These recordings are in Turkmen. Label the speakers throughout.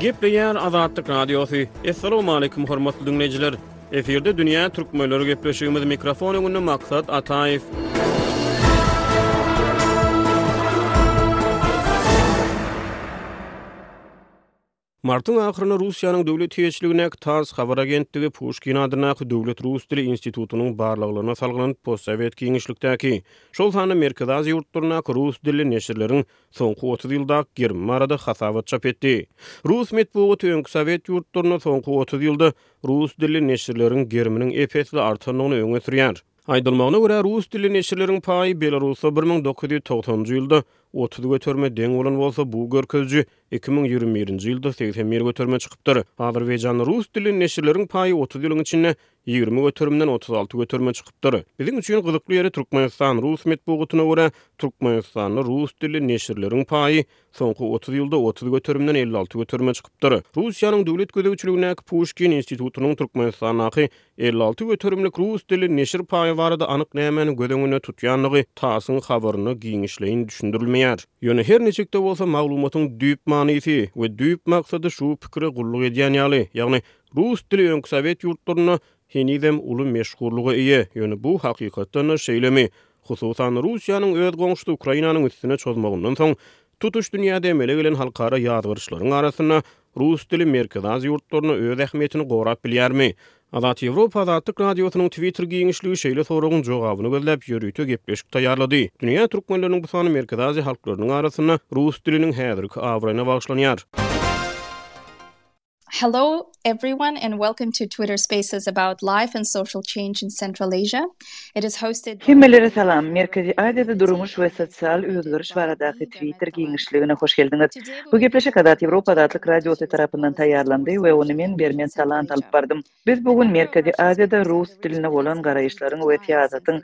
Speaker 1: Gepleýär Azatlyk Radiosy. Assalamualaikum hormatly dinleýjiler. Efirde dünýä türkmenleri gepleşigimiz mikrofon öňünde Maksat Ataýew. Martyň ahyryna Russiýanyň döwlet heýeçligindäki tass habar agentligi Puşkin adyndaky Döwlet rus dili institutynyň barlaglaryna salgylanyp postsowet giňişlikdäki, şol sanda Merkezi Aziýa ýurtlaryndaky rus dilli neşirleriň soňky otuz ýyldaky gerimi barada hasabat çap etdi. Rus metbugaty öňki sowet ýurtlarynda soňky otuz ýylda rus dilli neşirleriň geriminiň ep-esli artandygyny öňe sürýär. Aýdylmagyna görä, rus dilli neşirleriň paýy Belarusda bir müň dokuz ýüz togsanjy ýylda otuz göterime deň bolan bolsa, bu görkeziji iki müň ýigrimi birinji ýylda segsen bir göterime çykypdyr. Azerbaýjanda rus dilli neşirleriň paýy otuz ýylyň içinde ýigrimi göterimden otuz alty göterime çykypdyr. Biziň üçin gyzykly ýeri, Türkmenistan rus metbugatyna görä, Türkmenistanda rus dilli neşirleriň paýy Soňky otuz ýylda otuz göterimden elli alty göterime çykypdyr. Russiýanyň döwlet gözegçiligindäki Puşkin institutynyň Türkmenistandaky elli alty göterimlik rus dilli neşir paýy barada anyk nämäni göz öňünde tutýandygy TASS-yň habarynda giňişleýin düşündirilmeýär. Ýöne her niçik-de bolsa maglumatyň düýp manysy we düýp maksady şu pikire gulluk edýän ýaly, ýagny rus dili öňki sowet ýurtlarynda henizem uly meşhurlyga eýe, ýöne bu hakykatdan-da şeýlemi, Hususan, Russiýanyň öz goňşusy Ukrainanyň üstüne çozmagyndan soň, tutuş dünýäde emele gelen halkara ýazgaryşlaryň arasynda rus dili Merkezi Aziýa ýurtlarynda öz ähmiýetini gorap bilýärmi? Azat Ýewropa Azatlyk Radiosynyň Twitter giňişligi şeýle soragyň jogabyny gözläp ýörite gepleşik taýýarlady. Dünýä türkmenleriniň bu sany Merkezi Aziýa halklarynyň arasynda rus diliniň häzirki abraýyna bagyşlanýar.
Speaker 2: Hello everyone and welcome to Twitter Spaces about life and social change in Central Asia. It is hosted
Speaker 3: by Hemmelere salam. Merkezi Aziýada durmuş we sosial özgeriş baradaky Twitter giňişligine hoş geldiňiz. Bu gepleşik Azat Ýewropa azatlyk radiosy tarapyndan taýýarlandy we ony men Berment Talant alyp bardym. Biz bu gün Merkezi Aziýada rus diline bolan garaýyşlaryň we syýasatyň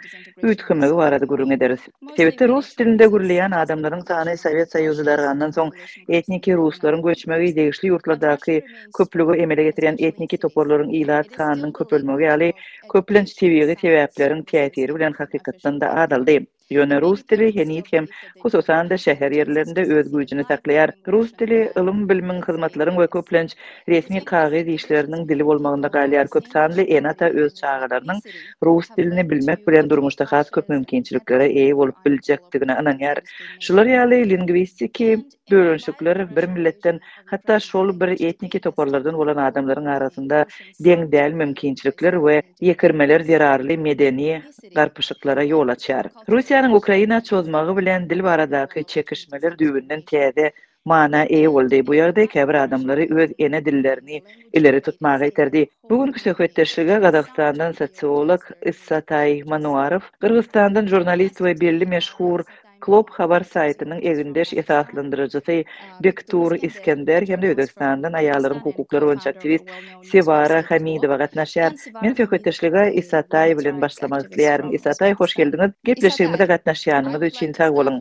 Speaker 3: üýtgemegi barada gürrüň ederis. Sebitde rus dilinde gürleýän adamlaryň sany Sowet Soýuzy dargandan soň etniki ruslaryň göçmegi, degişli ýurtlardaky köplügi emele getirýän etniki toparlaryň ilat sanynyň köpelmegi ýaly köplenç tebigy sebäpleriň täsiri bilen hakykatdan-da azaldy. Ýöne rus dili heniz hem, hususan-da, şäher ýerlerinde öz güýjüni saklaýar. Rus dili ylym-bilimiň, hyzmatlaryň we köplenç resmi kagyz işleriniň dili bolmagynda galýar. Köp sanly ene-ata öz çagalarynyň rus dilini bilmek bilen durmuşda has köp mümkinçiliklere eýe bolup biljekdigine ynanýar. Şular ýaly lingwistiki bölünişikler bir milletden, hatda şol bir etniki toparlardan bolan adamlaryň arasynda deň däl mümkinçilikler we Ýekirmeler zerarly medeni garpyşyklara ýol açýar. Russiýanyň Ukraina çozmagy bilen dil baradaky çekişmeler düýbünden täze mana eýe boldy. Bu ýagdaý käbir adamlary öz ene dillerini ileri tutmaga iterdi. Bu günki söhbetdeşlige Gazagystandan sosiolog Issataý Manuarow, Gyrgyzstandan žurnalist we belli meşhur Klub habar saýtynyň egindeş esaslandyryjysy Bektur Isgender hem-de Özbegistandan aýallaryň hukuklary boýunça aktiwist Sewara Hamidowa gatnaşýar. Men söhbetdeşlige Isataý bilen başlamak isleýärin. Isataý, hoş geldiňiz! Gepleşigimize gatnaşýanyňyz üçin sag
Speaker 4: boluň!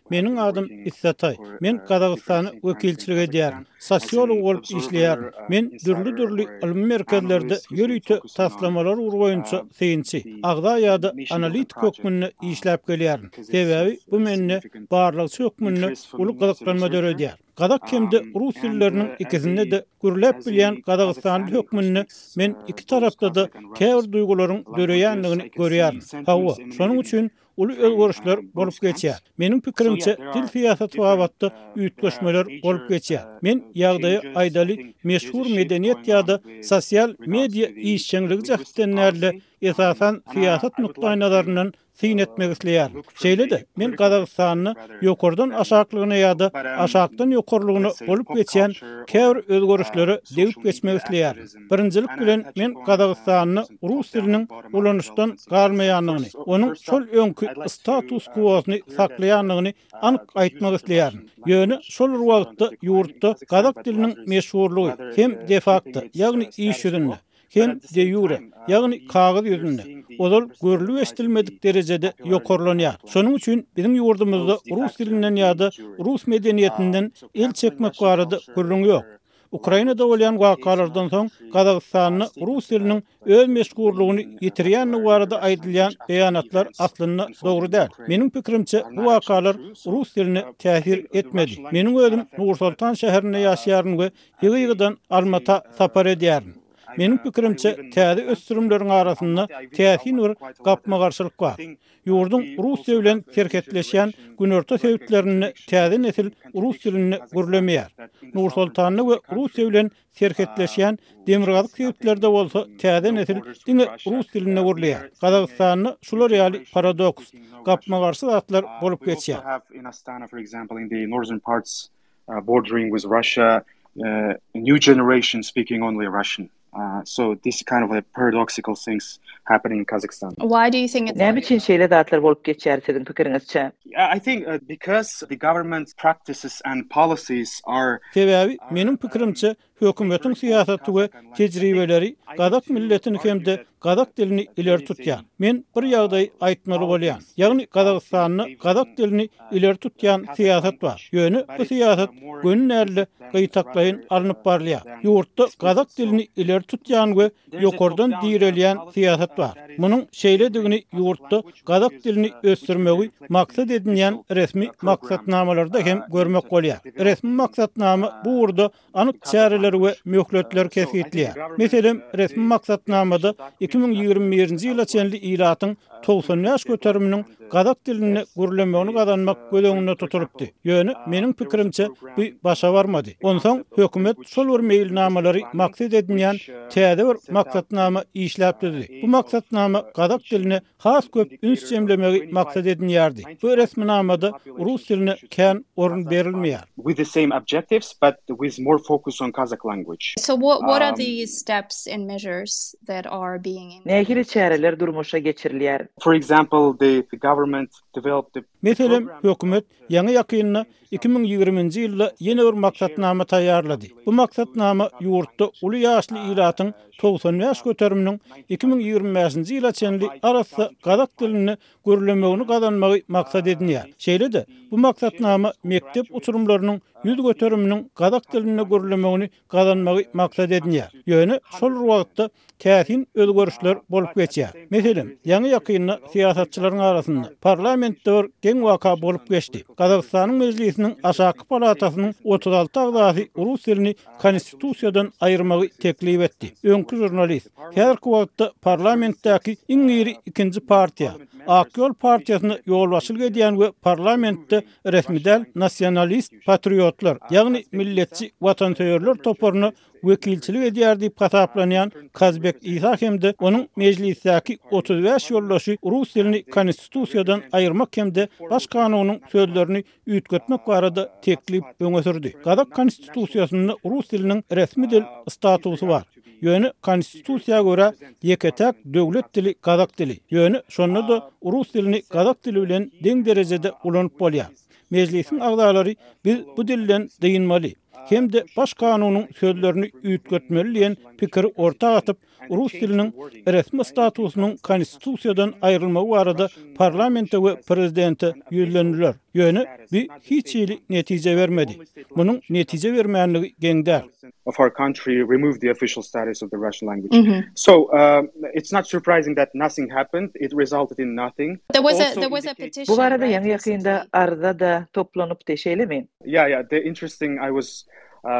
Speaker 4: Meniň adym Issataý. Men Gazagystana wekilçilik edýärin. Sosiolog bolup işleýärin. Men dürli-dürli ylmy merkezlerde ýörite taslamalar ugry boýunça synçy, agza ýa-da analitik hökmünde işläp gelýärin. Sebäbi bu mende barlagçy hökmünde uly gyzyklanma döredýär. Gazak hem-de rus dilleriniň ikisinde-de gürläp bilýän gazagystanly hökmünde men iki tarapda-da käbir duýgularyň döreýändigini görýärin. Hawa, şonuň üçin Uly özgerişler bolup geçýär. Meniň pikirimçe, dil syýasaty babatda üýtgeşmeler bolup geçýär. Men, ýagdaýy aýdaly, meşhur medeniýet ýa-da sosial media işjeňligi jähtden däl-de, esasan, syýasat nukdaýnazaryndan syn etmek isleýärin. Şeýle-de, men Gazagystanda ýokardan aşaklygyna ýa-da aşakdan ýokarlygyna bolup geçýän käbir özgerişlere degip geçmek isleýärin. Birinjilik bilen, men Gazagystanda rus diliniň ulanyşdan galmaýandygyny, onuň şol öňki status-kwosyny saklaýandygyny anyk aýtmak isleýärin. Ýöne şol bir wagtda ýurtda gazak diliniň meşhurlygy hem de fakto, ýagny iş ýüzünde, hem de ýure, ýagny kagyz ýüzünde, ozal görlüp-eşidilmedik derejede ýokarlanýar. Şonuň üçin biziň ýurdumyzda rus dilinden ýa-da rus medeniýetinden el çekmek barada gürrüň ýok. Ukrainada bolýan wakalardan soň Gazagystanda rus diliniň öz meşhurlygyny ýitirýändigi barada aýdylýan beýanatlar aslynda dogry däl. Meniň pikirimçe, bu wakalar rus diline täsir etmedi. Meniň özüm Nur-Soltan şäherinde ýaşaýaryn we ýygy-ýygydan Almata sapar edýärin. Meniň pikirimçe, täze ösdürimleriň arasynda täsin bir gapma-garşylyk bar. Ýurduň Russiýa bilen serhetleşýän günorta sebitlerinde täze nesil rus dilinde gürlemeýär. Nur-Soltanda we Russiýa bilen serhetleşýän demirgazyk sebitlerde bolsa täze nesil diňe rus dilinde gürleýär. Gazagystanda şular ýaly paradoks, gapma-garşy zatlar bolup geçýär.
Speaker 5: Uh, so this kind of a paradoxical things happening in Kazakhstan.
Speaker 2: Why do you think it's
Speaker 3: Näme üçin şeýle zatlar bolup geçýär siziň pikiriňizçe?
Speaker 5: I think uh, because the government's practices and policies are
Speaker 4: Sebäbi, meniň pikirimçe, hökümetiň syýasaty we tejribeleri gazak milletini hem-de gazak dilini ileri tutýan. Men bir ýagdaý aýtmaly bolýan. Ýagny Gazagystanda gazak dilini ileri tutýan syýasat bar. Ýöne bu syýasat göni dälde gytaklaýyn alnyp barylýar. Ýurtda gazak dilini ileri tutýan we ýokardan direlýän syýasat bar. Munuň şeýledigini ýurtda gazak dilini ösdürmegi maksat edinýän resmi maksatnamalarda hem görmek bolýar. Resmi maksatnama bu ugurda Anyk çäreler we möhletler kesgitleýär. Meselem, resmi maksatnamada iki müň ýigrimi birinji ýyla çenli ilatyň togsan bäş göteriminiň gazak dilinde gürlemegini gazanmak göz öňünde tutulypdy. Ýöne, meniň pikirimçe, bu başa barmady. Onsoň, hökümet şol bir meýilnamalary maksat edinýän täze bir maksatnama işläp düzdi. Bu maksatnama gazak diline has köp üns jemlemegi maksat edinýärdi. Bu resminamada rus diline kän orun berilmeýär.
Speaker 3: Nähili çäreler durmuşa geçirilýär?
Speaker 4: Meselem, hökümet ýaňy-ýakynda iki müň ýigriminji ýylda ýene bir maksatnama taýýarlady. Bu maksatnama ýurtda uly ýaşly ilatyň togsan bäş göteriminiň iki müň ýigrimi bäşinji ýyla çenli arassa gazak dilinde gürlemegini gazanmagy maksat edinýär. Şeýle-de, bu maksatnama mekdep uçurymlarynyň ýüz göteriminiň gazak dilinde gürlemegini gazanmagy maksat edinýär. Ýöne şol bir wagtda täsin özgerişler bolup geçýär. Meselem, ýaňy-ýakynda syýasatçylaryň arasynda parlamentde bir geň waka bolup geçdi. Gazagystanyň Mejlisiniň aşaky palatasynyň otuz alty agzasy rus dilini Konstitusiýadan aýyrmagy teklip etdi. Öňki žurnalist, häzirki wagtda parlamentdäki iň iri ikinji partiýa, Ak ýol partiýasyna ýolbaşçylyk edýän we parlamentde resmi däl nasionalist-patriotlar, ýagny milletçi watansöýerler toparyna wekilçilik edýär diýip hasaplanýan Kazbek Isa hem-de onuň mejlisdäki otuz bäş ýoldaşy rus dilini Konstitusiýadan aýyrmak hem-de Baş kanunyň sözlerini üýtgetmek barada teklip öňe sürdi. Gazak Konstitusiýasynda rus diliniň resmi dil statusy bar. Ýöne konstitusiýa görä ýeke-täk döwlet dili gazak dili. Ýöne şonda-da rus dilini gazak dili bilen deň derejede ulanyp bolýar. Mejlisiň agzalary biz bu dilden dynmaly hem-de Baş kanunyň sözlerini üýtgetmeli diýen pikiri orta atyp, rus diliniň resmi statusynyň konstitusiýadan aýrylmagy barada parlamente we prezidente ýüzlendiler. Ýöne bi hiç hili netije bermedi. Munuň netije bermändigi geň däl.
Speaker 5: of our country removed the official status of the Russian language. So, it's not surprising that nothing happened, it resulted in nothing.
Speaker 3: Bu barada ýaňy-ýakynda arza-da toplanypdy, şeýlemi?
Speaker 5: Ýa, ýa, the interesting I was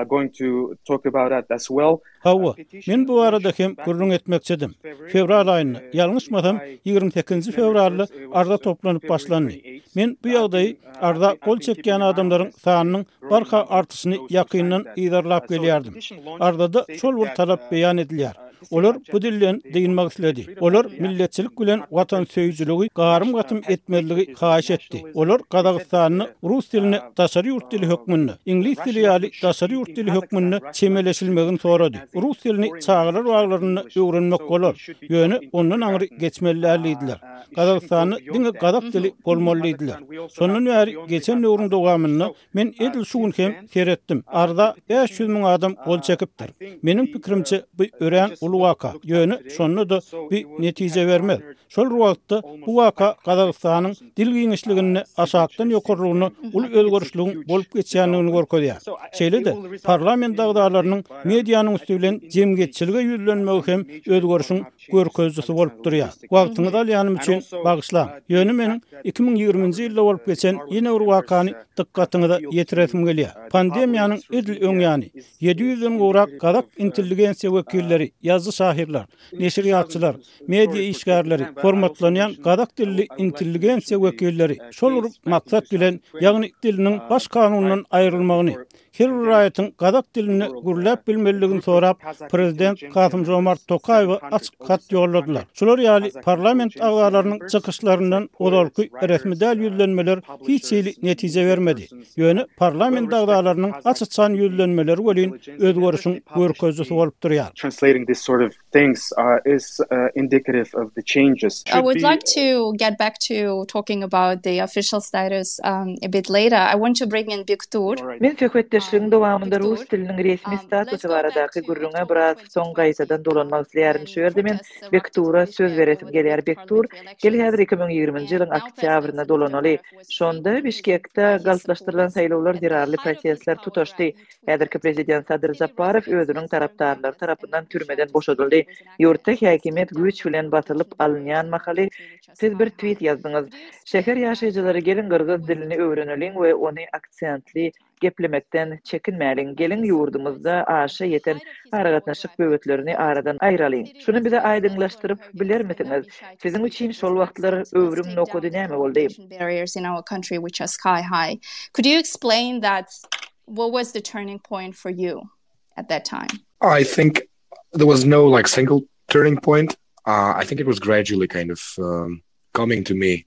Speaker 5: going to talk about that as well.
Speaker 4: Hawa, men bu barada hem gürrüň etmekçidim. Fewral aýynda, ýalňyşmasam, ýigrimi sekizinji fewralda arza toplanyp başlandy. Men bu ýagdaýy arza gol çekýän adamlaryň sanynyň barha artyşyny ýakyndan yzarlap gelýärdim. Arzada şol bir talap beýan edilýär. Olar bu dilden dynmak isledi. Olar milletçilik bilen watansöýüjiligi garym-gatym etmezligi haýyş etdi. Olar Gazagystanda rus dilini daşary ýurt dili hökmünde, iňlis dili ýaly daşary ýurt dili hökmünde çemeleşilmegini sorady. Rus dilini çagalar baglarynda öwrenmek bolar, ýöne ondan aňry geçmeli däl diýdiler. Gazagystanda diňe gazak dili bolmaly diýdiler. Şondan bäri geçen döwrüň dowamynda Men edil şu gün hem seretdim, arza bäş ýüz müň adam gol çekipdir. Meniň pikirimçe, bu örän uly waka, ýöne şonda-da bu netije bermez. Şol bir wagtda, bu waka Gazagystanyň dil giňişliginde aşakdan ýokarlygyna uly özgerişligiň bolup geçýändigini görkezýär. Şeýle-de, parlament agzalarynyň medianyň üsti bilen jemgyýetçilige ýüzlenmegi hem özgerişiň görkezijisi bolup durýar. Wagtyňyzy alýanym üçin bagyşlaň. Ýöne meniň iki müň ýigriminji ýylda bolup geçen ýene bir wakany dykgatyňyza ýetiresim gelýär. Pandemiýanyň edil öň ýany, ýedi ýüzden gowrak gazak intelligensiýa wekilleri, ýazyjy-şahyrlar, neşirýatçylar, media işgärleri, hormatlanýan gazak dilli intelligensiýa wekilleri şol bir maksat bilen, ýagny diliniň baş kanundan aýrylmagyny, her bir raýatyň gazak dilinde gürläp bilmelidigini sorap, prezident Kasym-Žomart Tokaýewe açyk hat ýolladylar. Şular ýaly parlament agzalarynyň çykyşlaryndan ozalky resmi däl ýüzlenmeler hiç hili netije bermedi. Ýöne parlament agzalarynyň aç-açan ýüzlenmeleri welin özgerişiň görkezijisi bolup durýar.
Speaker 5: Thanks is indicative of the changes.
Speaker 2: I would like to get back to talking about the official status a bit later. I want to bring in Biktur.
Speaker 3: Men söhbetdeşligiň dowamynda rus diliniň resmi statusy baradaky gürrüňe biraz soň gaýtadan dolanmak isleýärin. Şu ýerde men Biktura söz beresim gelýär. Biktur, gel häzir iki müň ýigrimi nji ýylyň oktýabryna dolanaly. Şonda Bişkekde galplaşdyrylan saýlawlar zerarly protestler tutaşdy. Häzirki prezident Sadyr Žaparow özüniň tarapdarlary tarapyndan türmeden boşadyldy. Ýurtda häkimiýet güýç bilen basylyp alynýan mahaly, siz bir twit ýazdyňyz. Şäher ýaşaýjylary, geliň gyrgyz dilini öwreneliň we ony aksentli geplemekden çekinmäliň. Geliň ýurdumyzda aşa ýeten aragatnaşyk böwetlerini aradan aýralyň. Şuny bize aýdyňlaşdyryp bilermisiňiz? Siziň üçin şol wagtlar öwrüm nokady näme boldy?
Speaker 2: What was the turning point for you at that time?
Speaker 6: I think there was no like single turning point. Uh, I think it was gradually kind of um, coming to me.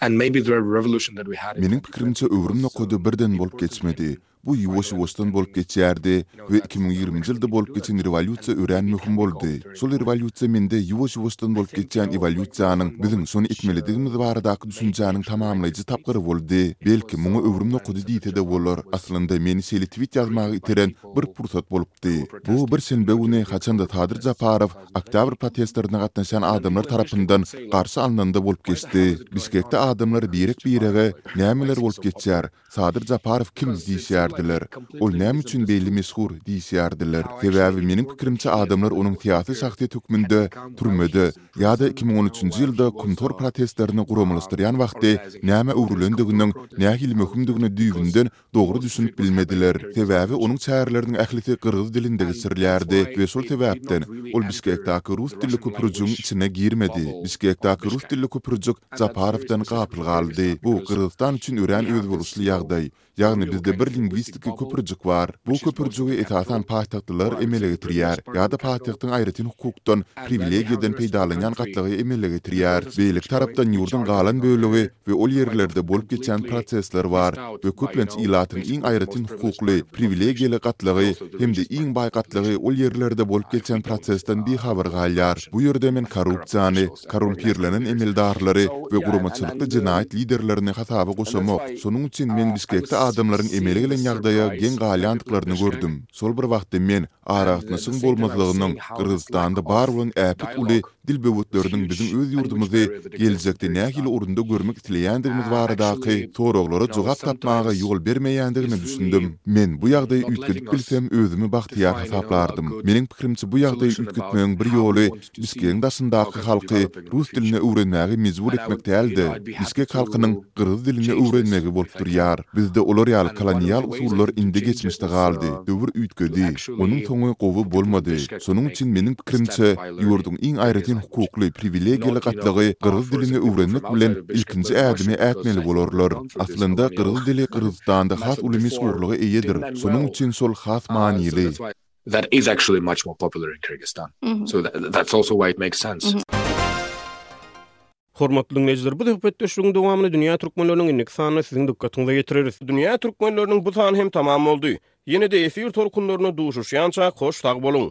Speaker 6: And maybe the revolution that we had.
Speaker 7: Meniň pikirimçe öwrüm nokady birden bolup geçmedi. Bu ýuwaş-ýuwaşdan bolup geçýärdi we 2020-nji ýylda bolup geçen rewolýusiýa örän möhüm boldy. Şol rewolýusiýa mende ýuwaş-ýuwaşdan bolup geçýän ewolýusiýanyň, biziň şony etmelidigimiz baradaky düşünjäniň tamamlaýjy tapgyry boldy. Belki, muňa öwrüm nokady diýse-de bolar. Aslynda, meni şeýle twit ýazmaga iteren bir pursat bolupdy. Bu bir şenbe güni haçanda Sadyr Japarow Oktýabr protestlerine gatnaşýan adamlar tarapyndan garşy alnanda bolup geçdi. Bişkekde adamlar birek-birege Nämeler bolup geçýär? Sadyr Japarow kim? diýişýärdiler. Ol näme üçin beýle meşhur? diýişýärdiler. Sebäbi meniň pikirimçe adamlar onuň syýasy şahsyýet hökmünde türmede ýa-da iki müň on üçünji ýylda Kumtor protestlerini guramalaşdyrýan wagty nämä öwrülendiginiň nähili möhümdigine düýbünden dogry düşünip bilmediler. Sebäbi onuň çäreleriniň ählisi gyrgyz dilinde geçirilýärdi we şol sebäpden ol Bişkekdäki rus dilli köprüjigiň içine girmedi. Bişkekdäki rus dilli köprüjik Žaparowdan gapyl galdy. Bu Gyrgyzystan üçin örän özboluşly ýagdaý. Ýagny bizde bir lingwistiki köprüjik bar. Bu köprüjigi esasan paýtagtlylar emele getirýär ýa-da paýtagtyň aýratyn hukukdan, priwilegiýadan peýdalanýan gatlagy emele getirýär. Beýleki tarapdan ýurduň galan bölegi we ol ýerlerde bolup geçýän prosesler bar we köplenç ilatyň iň aýratyn hukukly, priwilegiýaly gatlagy hem-de iň baý gatlagy ol ýerlerde bolup geçýän prosesden bihabar galýar. Bu ýerde men korrupsiýany, korrumpirlenen emeldarlary we guramaçylykly jenaýat liderlerini hasaba goşamok. Şonuň üçin men Bişkekde adamlaryň emele gelen ýagdaýa geň galýandyklaryny gördüm. Şol bir wagtda men aragatnaşygyň bolmazlygynyň Gyrgyzystanda bar bolan äpet uly dil böwetleriniň biziň öz ýurdumyzy geljekde nähili orunda görmek isleýändigimiz baradaky soraglara jogap tapmaga ýol bermeýändigine düşündim. Men bu ýagdaýy üýtgedip bilsem özümi bagtyýar hasaplardym. Meniň pikirimçe bu ýagdaýy üýtgetmegiň bir ýoly Bişkegiň daşyndaky halky rus dilini öwrenmäge mejbur etmek däl-de, bişkek halkynyň gyrgyz dilini öwrenmegi bolup durýar. Bizde olar ýaly kolonial usullar indi geçmişde galdy, döwür üýtgedi, onuň soňy gowy bolmady. Şonuň üçin meniň pikirimçe, ýurduň iň aýratyn hukukly, priwilegiýaly gatlagy gyrgyz dilini öwrenmek bilen ilkinji ädimi ätmeli bolarlar. Aslynda gyrgyz dili Gyrgyzystanda has uly meşhurlyga eýedir, şonuň üçin şol has manyly.
Speaker 6: That is actually much more popular in Kyrgyzstan. Mm -hmm. So that, that's also why it makes sense. Mm -hmm.
Speaker 1: Hormatly dinleýjiler, bu söhbetdeşligiň dowamyny dünýä türkmenleriniň indiki sanyna siziň dykgatyňyza ýetireris. Dünýä türkmenleriniň bu sany hem tamam boldy. Ýene-de efir tolkunlaryna duşuşýança hoş sag boluň.